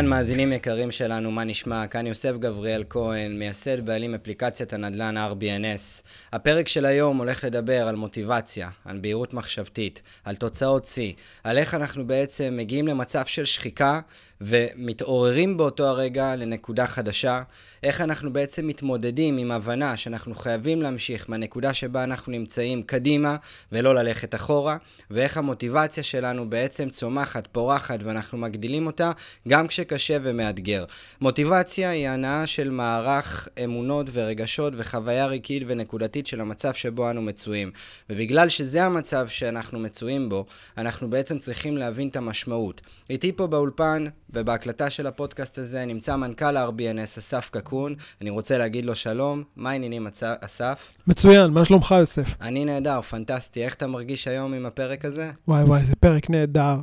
אהלן, מאזינים יקרים שלנו, מה נשמע? כאן יוסף גבריאל כהן, מייסד בעלים אפליקציית הנדל"ן RBNS. הפרק של היום הולך לדבר על מוטיבציה, על בהירות מחשבתית, על תוצאות שיא, על איך אנחנו בעצם מגיעים למצב של שחיקה ומתעוררים באותו הרגע לנקודה חדשה, איך אנחנו בעצם מתמודדים עם הבנה שאנחנו חייבים להמשיך מהנקודה שבה אנחנו נמצאים קדימה ולא ללכת אחורה, ואיך המוטיבציה שלנו בעצם צומחת, פורחת ואנחנו מגדילים אותה גם כשקשה ומאתגר. מוטיבציה היא הנאה של מערך אמונות ורגשות וחוויה רגעית ונקודתית של המצב שבו אנו מצויים. ובגלל שזה המצב שאנחנו מצויים בו, אנחנו בעצם צריכים להבין את המשמעות. איתי פה באולפן ובהקלטה של הפודקאסט הזה נמצא מנכ"ל ה-RBNS, אסף קקון. אני רוצה להגיד לו שלום. מה העניינים, אסף? מצוין, מה שלומך, יוסף? אני נהדר, פנטסטי. איך אתה מרגיש היום עם הפרק הזה? וואי וואי, זה פרק נהדר.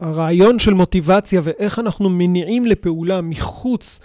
הרעיון של מוטיבציה ואיך אנחנו מניעים לפעולה מחוץ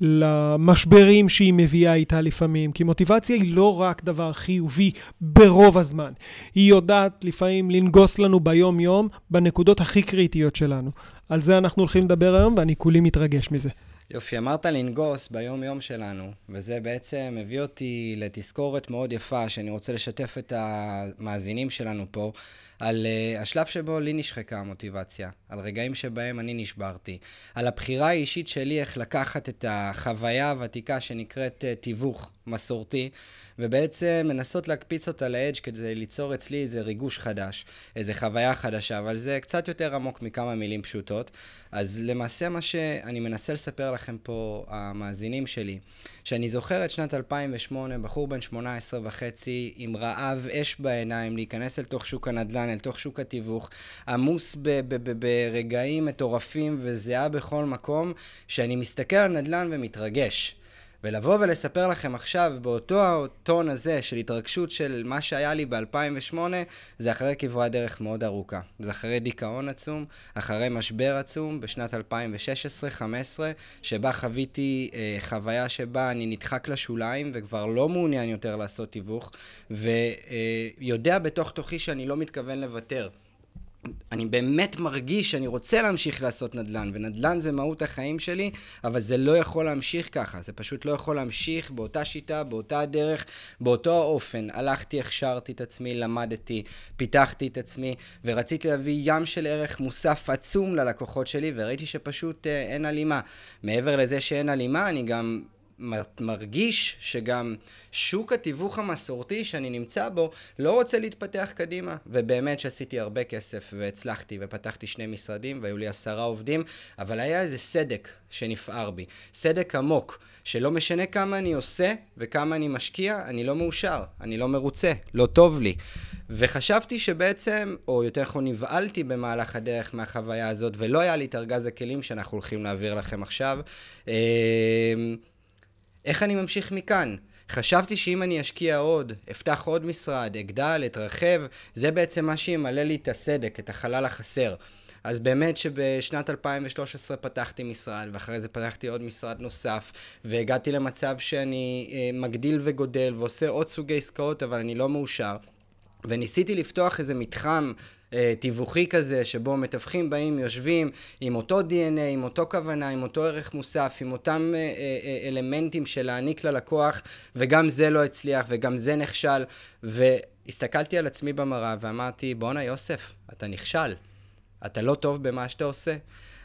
למשברים שהיא מביאה איתה לפעמים, כי מוטיבציה היא לא רק דבר חיובי ברוב הזמן, היא יודעת לפעמים לנגוס לנו ביום-יום בנקודות הכי קריטיות שלנו. על זה אנחנו הולכים לדבר היום, ואני כולי מתרגש מזה. יופי, אמרת לנגוס ביום-יום שלנו, וזה בעצם מביא אותי לתזכורת מאוד יפה, שאני רוצה לשתף את המאזינים שלנו פה, על uh, השלב שבו לי נשחקה המוטיבציה, על רגעים שבהם אני נשברתי, על הבחירה האישית שלי איך לקחת את החוויה הוותיקה שנקראת uh, תיווך מסורתי, ובעצם מנסות להקפיץ אותה לאדג' כדי ליצור אצלי איזה ריגוש חדש, איזה חוויה חדשה, אבל זה קצת יותר עמוק מכמה מילים פשוטות. אז למעשה מה שאני מנסה לספר לכם פה, המאזינים שלי, שאני זוכר את שנת 2008, בחור בן 18 וחצי, עם רעב אש בעיניים, להיכנס אל תוך שוק הנדל"ן, אל תוך שוק התיווך, עמוס ברגעים מטורפים וזיעה בכל מקום, שאני מסתכל על נדל"ן ומתרגש. ולבוא ולספר לכם עכשיו באותו הטון הזה של התרגשות של מה שהיה לי ב-2008, זה אחרי כברת דרך מאוד ארוכה. זה אחרי דיכאון עצום, אחרי משבר עצום בשנת 2016-2015, שבה חוויתי אה, חוויה שבה אני נדחק לשוליים וכבר לא מעוניין יותר לעשות תיווך, ויודע אה, בתוך תוכי שאני לא מתכוון לוותר. אני באמת מרגיש שאני רוצה להמשיך לעשות נדל"ן, ונדל"ן זה מהות החיים שלי, אבל זה לא יכול להמשיך ככה, זה פשוט לא יכול להמשיך באותה שיטה, באותה דרך, באותו האופן. הלכתי, הכשרתי את עצמי, למדתי, פיתחתי את עצמי, ורציתי להביא ים של ערך מוסף עצום ללקוחות שלי, וראיתי שפשוט אה, אין הלימה. מעבר לזה שאין הלימה, אני גם מרגיש שגם שוק התיווך המסורתי שאני נמצא בו לא רוצה להתפתח קדימה. ובאמת שעשיתי הרבה כסף והצלחתי ופתחתי שני משרדים והיו לי עשרה עובדים, אבל היה איזה סדק שנפער בי. סדק עמוק, שלא משנה כמה אני עושה וכמה אני משקיע, אני לא מאושר, אני לא מרוצה, לא טוב לי. וחשבתי שבעצם, או יותר נכון נבהלתי במהלך הדרך מהחוויה הזאת, ולא היה לי את ארגז הכלים שאנחנו הולכים להעביר לכם עכשיו. איך אני ממשיך מכאן? חשבתי שאם אני אשקיע עוד, אפתח עוד משרד, אגדל, אתרחב, זה בעצם מה שימלא לי את הסדק, את החלל החסר. אז באמת שבשנת 2013 פתחתי משרד, ואחרי זה פתחתי עוד משרד נוסף, והגעתי למצב שאני אה, מגדיל וגודל ועושה עוד סוגי עסקאות, אבל אני לא מאושר. וניסיתי לפתוח איזה מתחם תיווכי כזה, שבו מתווכים באים, יושבים עם אותו DNA, עם אותו כוונה, עם אותו ערך מוסף, עם אותם אה, אה, אלמנטים של להעניק ללקוח, וגם זה לא הצליח, וגם זה נכשל. והסתכלתי על עצמי במראה ואמרתי, בואנה יוסף, אתה נכשל. אתה לא טוב במה שאתה עושה.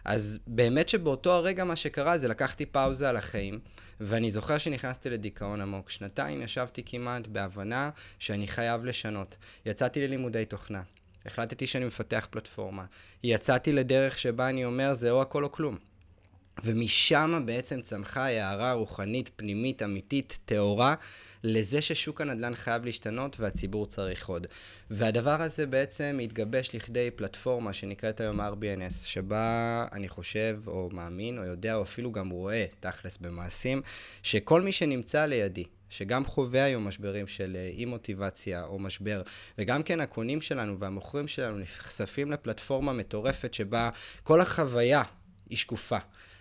אז באמת שבאותו הרגע מה שקרה זה לקחתי פאוזה על החיים, ואני זוכר שנכנסתי לדיכאון עמוק. שנתיים ישבתי כמעט בהבנה שאני חייב לשנות. יצאתי ללימודי תוכנה. החלטתי שאני מפתח פלטפורמה. יצאתי לדרך שבה אני אומר, זה או הכל או כלום. ומשם בעצם צמחה הערה רוחנית, פנימית, אמיתית, טהורה, לזה ששוק הנדל"ן חייב להשתנות והציבור צריך עוד. והדבר הזה בעצם התגבש לכדי פלטפורמה שנקראת היום RBNS, שבה אני חושב, או מאמין, או יודע, או אפילו גם רואה, תכלס במעשים, שכל מי שנמצא לידי, שגם חווה היום משברים של אה, אי מוטיבציה או משבר, וגם כן הקונים שלנו והמוכרים שלנו נחשפים לפלטפורמה מטורפת שבה כל החוויה היא שקופה.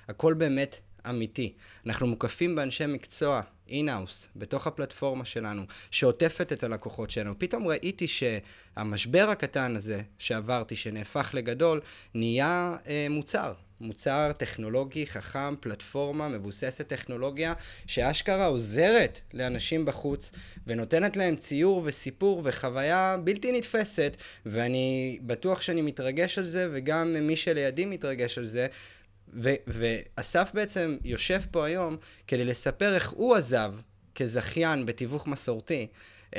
הכל באמת אמיתי. אנחנו מוקפים באנשי מקצוע, אינהאוס, בתוך הפלטפורמה שלנו, שעוטפת את הלקוחות שלנו. פתאום ראיתי שהמשבר הקטן הזה שעברתי, שנהפך לגדול, נהיה אה, מוצר. מוצר טכנולוגי חכם, פלטפורמה מבוססת טכנולוגיה, שאשכרה עוזרת לאנשים בחוץ, ונותנת להם ציור וסיפור וחוויה בלתי נתפסת, ואני בטוח שאני מתרגש על זה, וגם מי שלידי מתרגש על זה. ו- ואסף בעצם יושב פה היום כדי לספר איך הוא עזב כזכיין בתיווך מסורתי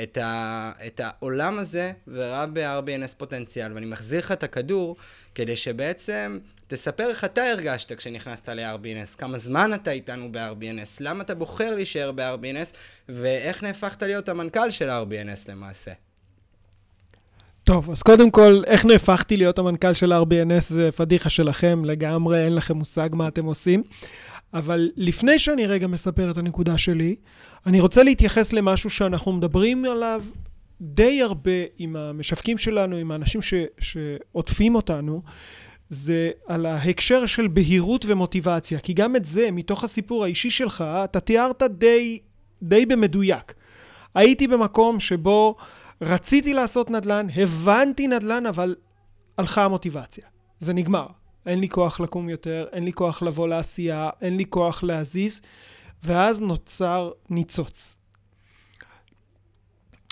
את, ה- את העולם הזה וראה ב-RBNS פוטנציאל, ואני מחזיר לך את הכדור כדי שבעצם תספר איך אתה הרגשת כשנכנסת ל-RBNS, כמה זמן אתה איתנו ב-RBNS, למה אתה בוחר להישאר ב-RBNS, ואיך נהפכת להיות המנכ"ל של RBNS למעשה. טוב, אז קודם כל, איך נהפכתי להיות המנכ"ל של RBNS זה פדיחה שלכם, לגמרי אין לכם מושג מה אתם עושים. אבל לפני שאני רגע מספר את הנקודה שלי, אני רוצה להתייחס למשהו שאנחנו מדברים עליו די הרבה עם המשווקים שלנו, עם האנשים ש, שעוטפים אותנו, זה על ההקשר של בהירות ומוטיבציה. כי גם את זה, מתוך הסיפור האישי שלך, אתה תיארת די, די במדויק. הייתי במקום שבו רציתי לעשות נדל"ן, הבנתי נדל"ן, אבל הלכה המוטיבציה. זה נגמר. אין לי כוח לקום יותר, אין לי כוח לבוא לעשייה, אין לי כוח להזיז, ואז נוצר ניצוץ.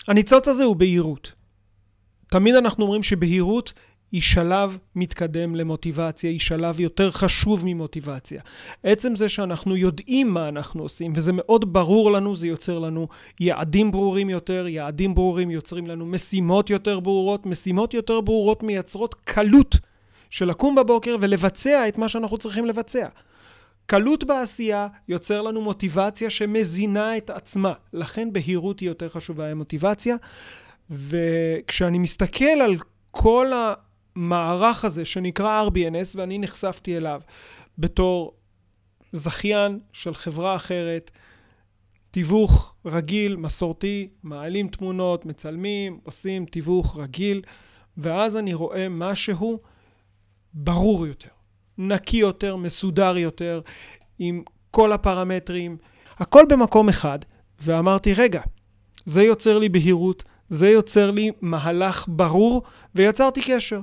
הניצוץ הזה הוא בהירות. תמיד אנחנו אומרים שבהירות היא שלב מתקדם למוטיבציה, היא שלב יותר חשוב ממוטיבציה. עצם זה שאנחנו יודעים מה אנחנו עושים, וזה מאוד ברור לנו, זה יוצר לנו יעדים ברורים יותר, יעדים ברורים יוצרים לנו משימות יותר ברורות, משימות יותר ברורות מייצרות קלות של לקום בבוקר ולבצע את מה שאנחנו צריכים לבצע. קלות בעשייה יוצר לנו מוטיבציה שמזינה את עצמה. לכן בהירות היא יותר חשובה ממוטיבציה. וכשאני מסתכל על כל המערך הזה שנקרא RBNS, ואני נחשפתי אליו בתור זכיין של חברה אחרת, תיווך רגיל, מסורתי, מעלים תמונות, מצלמים, עושים תיווך רגיל, ואז אני רואה משהו ברור יותר, נקי יותר, מסודר יותר, עם כל הפרמטרים, הכל במקום אחד, ואמרתי, רגע, זה יוצר לי בהירות, זה יוצר לי מהלך ברור, ויצרתי קשר.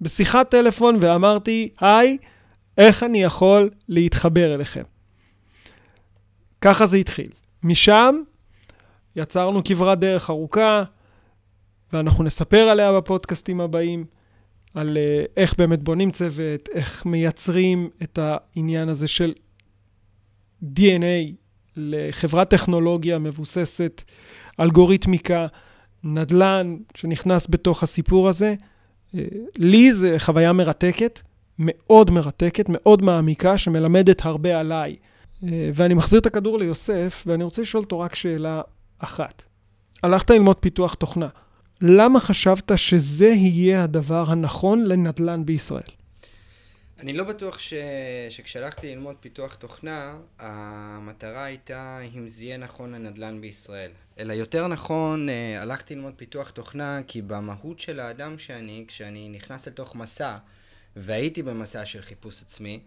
בשיחת טלפון ואמרתי, היי, איך אני יכול להתחבר אליכם? ככה זה התחיל. משם יצרנו כברת דרך ארוכה, ואנחנו נספר עליה בפודקאסטים הבאים. על אה, איך באמת בונים צוות, איך מייצרים את העניין הזה של DNA לחברת טכנולוגיה מבוססת אלגוריתמיקה, נדל"ן שנכנס בתוך הסיפור הזה. אה, לי זה חוויה מרתקת, מאוד מרתקת, מאוד מעמיקה, שמלמדת הרבה עליי. אה, ואני מחזיר את הכדור ליוסף, ואני רוצה לשאול אותו רק שאלה אחת. הלכת ללמוד פיתוח תוכנה. למה חשבת שזה יהיה הדבר הנכון לנדל"ן בישראל? אני לא בטוח ש... שכשהלכתי ללמוד פיתוח תוכנה, המטרה הייתה אם זה יהיה נכון לנדל"ן בישראל. אלא יותר נכון, אה, הלכתי ללמוד פיתוח תוכנה כי במהות של האדם שאני, כשאני נכנס לתוך מסע, והייתי במסע של חיפוש עצמי,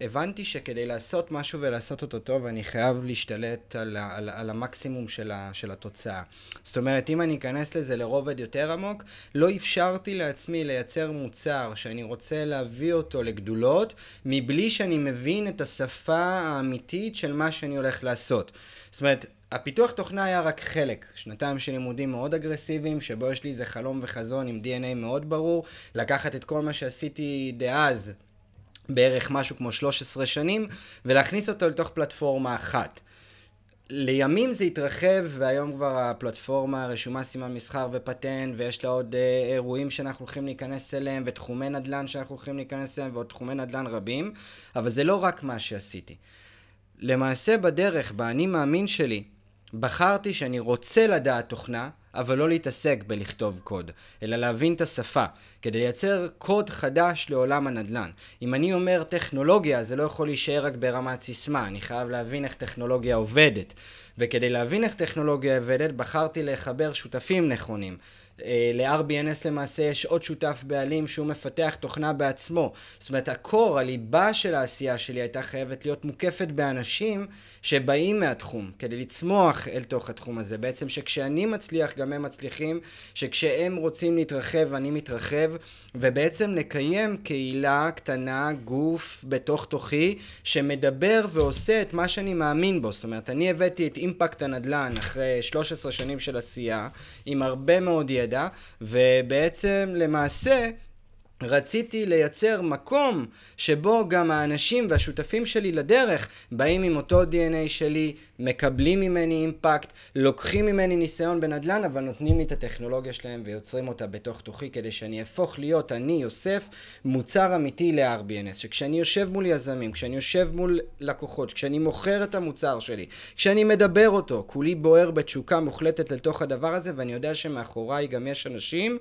הבנתי שכדי לעשות משהו ולעשות אותו טוב, אני חייב להשתלט על, על, על המקסימום של, ה, של התוצאה. זאת אומרת, אם אני אכנס לזה לרובד יותר עמוק, לא אפשרתי לעצמי לייצר מוצר שאני רוצה להביא אותו לגדולות, מבלי שאני מבין את השפה האמיתית של מה שאני הולך לעשות. זאת אומרת, הפיתוח תוכנה היה רק חלק, שנתיים של לימודים מאוד אגרסיביים, שבו יש לי איזה חלום וחזון עם DNA מאוד ברור, לקחת את כל מה שעשיתי דאז בערך משהו כמו 13 שנים, ולהכניס אותו לתוך פלטפורמה אחת. לימים זה התרחב, והיום כבר הפלטפורמה רשומה סימן מסחר ופטנט, ויש לה עוד אה, אירועים שאנחנו הולכים להיכנס אליהם, ותחומי נדל"ן שאנחנו הולכים להיכנס אליהם, ועוד תחומי נדל"ן רבים, אבל זה לא רק מה שעשיתי. למעשה בדרך, באני מאמין שלי, בחרתי שאני רוצה לדעת תוכנה, אבל לא להתעסק בלכתוב קוד, אלא להבין את השפה, כדי לייצר קוד חדש לעולם הנדל"ן. אם אני אומר טכנולוגיה, זה לא יכול להישאר רק ברמת סיסמה, אני חייב להבין איך טכנולוגיה עובדת. וכדי להבין איך טכנולוגיה עובדת, בחרתי לחבר שותפים נכונים. אה, ל-RBNS למעשה יש עוד שותף בעלים שהוא מפתח תוכנה בעצמו. זאת אומרת, הקור, הליבה של העשייה שלי הייתה חייבת להיות מוקפת באנשים שבאים מהתחום, כדי לצמוח אל תוך התחום הזה. בעצם שכשאני מצליח, גם הם מצליחים, שכשהם רוצים להתרחב, אני מתרחב, ובעצם לקיים קהילה קטנה, גוף בתוך תוכי, שמדבר ועושה את מה שאני מאמין בו. זאת אומרת, אני הבאתי את אימפקט הנדל"ן אחרי 13 שנים של עשייה, עם הרבה מאוד ידע. ידע, ובעצם למעשה רציתי לייצר מקום שבו גם האנשים והשותפים שלי לדרך באים עם אותו DNA שלי, מקבלים ממני אימפקט, לוקחים ממני ניסיון בנדל"ן, אבל נותנים לי את הטכנולוגיה שלהם ויוצרים אותה בתוך תוכי כדי שאני אהפוך להיות, אני, יוסף, מוצר אמיתי ל-RBNS. שכשאני יושב מול יזמים, כשאני יושב מול לקוחות, כשאני מוכר את המוצר שלי, כשאני מדבר אותו, כולי בוער בתשוקה מוחלטת לתוך הדבר הזה, ואני יודע שמאחוריי גם יש אנשים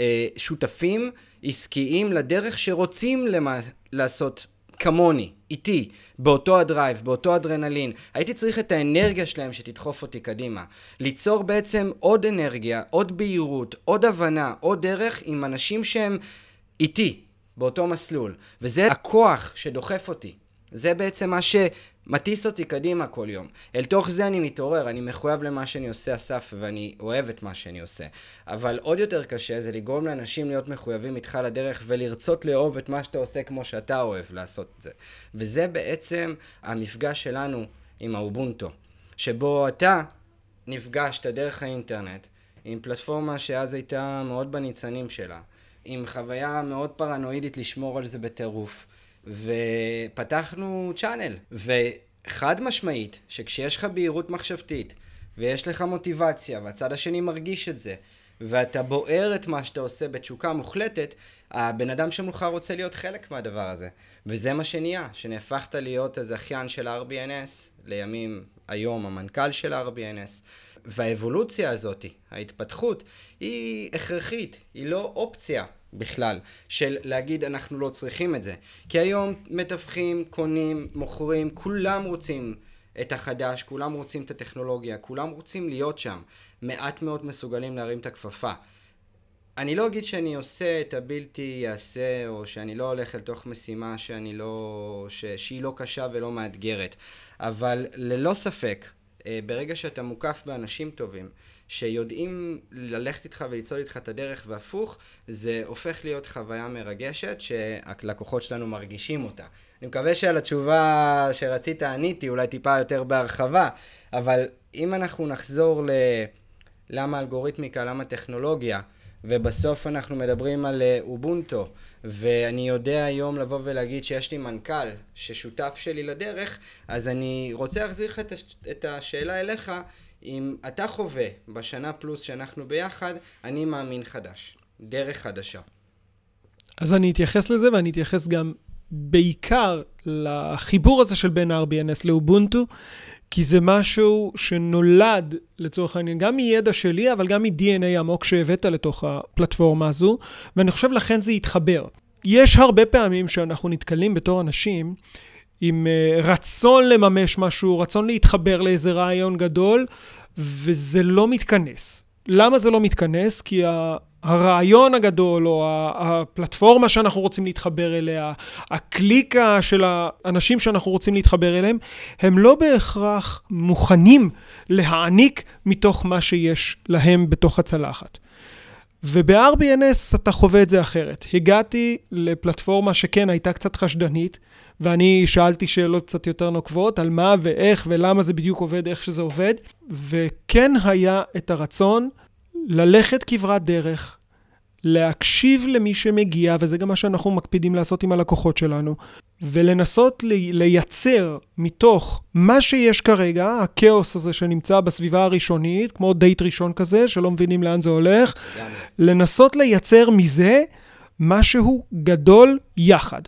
אה, שותפים עסקיים לדרך שרוצים למה, לעשות כמוני, איתי, באותו הדרייב, באותו אדרנלין. הייתי צריך את האנרגיה שלהם שתדחוף אותי קדימה. ליצור בעצם עוד אנרגיה, עוד בהירות, עוד הבנה, עוד דרך עם אנשים שהם איתי, באותו מסלול. וזה הכוח שדוחף אותי. זה בעצם מה שמטיס אותי קדימה כל יום. אל תוך זה אני מתעורר, אני מחויב למה שאני עושה, אסף, ואני אוהב את מה שאני עושה. אבל עוד יותר קשה זה לגרום לאנשים להיות מחויבים איתך לדרך ולרצות לאהוב את מה שאתה עושה כמו שאתה אוהב לעשות את זה. וזה בעצם המפגש שלנו עם האובונטו, שבו אתה נפגשת דרך האינטרנט עם פלטפורמה שאז הייתה מאוד בניצנים שלה, עם חוויה מאוד פרנואידית לשמור על זה בטירוף. ופתחנו צ'אנל, וחד משמעית, שכשיש לך בהירות מחשבתית, ויש לך מוטיבציה, והצד השני מרגיש את זה, ואתה בוער את מה שאתה עושה בתשוקה מוחלטת, הבן אדם שמולך רוצה להיות חלק מהדבר הזה. וזה מה שנהיה, שנהפכת להיות הזכיין של RBNS, לימים היום המנכ"ל של RBNS, והאבולוציה הזאת, ההתפתחות, היא הכרחית, היא לא אופציה. בכלל, של להגיד אנחנו לא צריכים את זה. כי היום מתווכים, קונים, מוכרים, כולם רוצים את החדש, כולם רוצים את הטכנולוגיה, כולם רוצים להיות שם. מעט מאוד מסוגלים להרים את הכפפה. אני לא אגיד שאני עושה את הבלתי יעשה, או שאני לא הולך אל תוך משימה שאני לא... ש... שהיא לא קשה ולא מאתגרת, אבל ללא ספק, ברגע שאתה מוקף באנשים טובים, שיודעים ללכת איתך ולצעוד איתך את הדרך והפוך, זה הופך להיות חוויה מרגשת שהלקוחות שלנו מרגישים אותה. אני מקווה שעל התשובה שרצית עניתי, אולי טיפה יותר בהרחבה, אבל אם אנחנו נחזור ל... למה אלגוריתמיקה, למה טכנולוגיה, ובסוף אנחנו מדברים על אה, אובונטו, ואני יודע היום לבוא ולהגיד שיש לי מנכ"ל ששותף שלי לדרך, אז אני רוצה להחזיר לך את השאלה אליך, אם אתה חווה בשנה פלוס שאנחנו ביחד, אני מאמין חדש, דרך חדשה. אז אני אתייחס לזה, ואני אתייחס גם בעיקר לחיבור הזה של בין RBNS לאובונטו, כי זה משהו שנולד, לצורך העניין, גם מידע שלי, אבל גם מ-DNA עמוק שהבאת לתוך הפלטפורמה הזו, ואני חושב לכן זה יתחבר. יש הרבה פעמים שאנחנו נתקלים בתור אנשים עם uh, רצון לממש משהו, רצון להתחבר לאיזה רעיון גדול, וזה לא מתכנס. למה זה לא מתכנס? כי הרעיון הגדול, או הפלטפורמה שאנחנו רוצים להתחבר אליה, הקליקה של האנשים שאנחנו רוצים להתחבר אליהם, הם לא בהכרח מוכנים להעניק מתוך מה שיש להם בתוך הצלחת. וב-RBNS אתה חווה את זה אחרת. הגעתי לפלטפורמה שכן הייתה קצת חשדנית, ואני שאלתי שאלות קצת יותר נוקבות על מה ואיך ולמה זה בדיוק עובד, איך שזה עובד, וכן היה את הרצון ללכת כברת דרך, להקשיב למי שמגיע, וזה גם מה שאנחנו מקפידים לעשות עם הלקוחות שלנו, ולנסות לי, לייצר מתוך מה שיש כרגע, הכאוס הזה שנמצא בסביבה הראשונית, כמו דייט ראשון כזה, שלא מבינים לאן זה הולך, לנסות לייצר מזה משהו גדול יחד.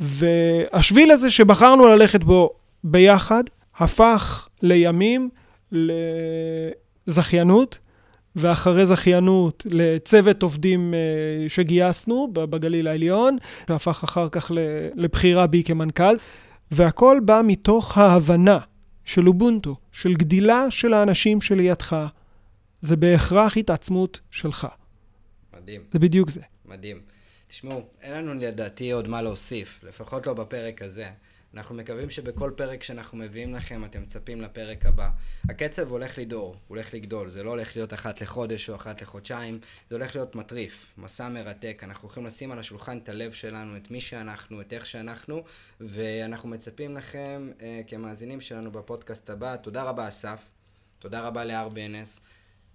והשביל הזה שבחרנו ללכת בו ביחד, הפך לימים לזכיינות, ואחרי זכיינות לצוות עובדים אה, שגייסנו בגליל העליון, והפך אחר כך לבחירה בי כמנכ"ל, והכל בא מתוך ההבנה של אובונטו, של גדילה של האנשים שלידך, זה בהכרח התעצמות שלך. מדהים. זה בדיוק זה. מדהים. תשמעו, אין לנו לדעתי עוד מה להוסיף, לפחות לא בפרק הזה. אנחנו מקווים שבכל פרק שאנחנו מביאים לכם, אתם מצפים לפרק הבא. הקצב הולך לדור, הולך לגדול. זה לא הולך להיות אחת לחודש או אחת לחודשיים, זה הולך להיות מטריף, מסע מרתק. אנחנו הולכים לשים על השולחן את הלב שלנו, את מי שאנחנו, את איך שאנחנו, ואנחנו מצפים לכם אה, כמאזינים שלנו בפודקאסט הבא. תודה רבה, אסף. תודה רבה ל-RBNS.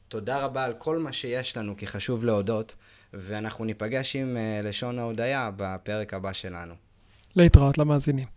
תודה רבה על כל מה שיש לנו, כי חשוב להודות, ואנחנו ניפגש עם uh, לשון ההודיה בפרק הבא שלנו. להתראות למאזינים.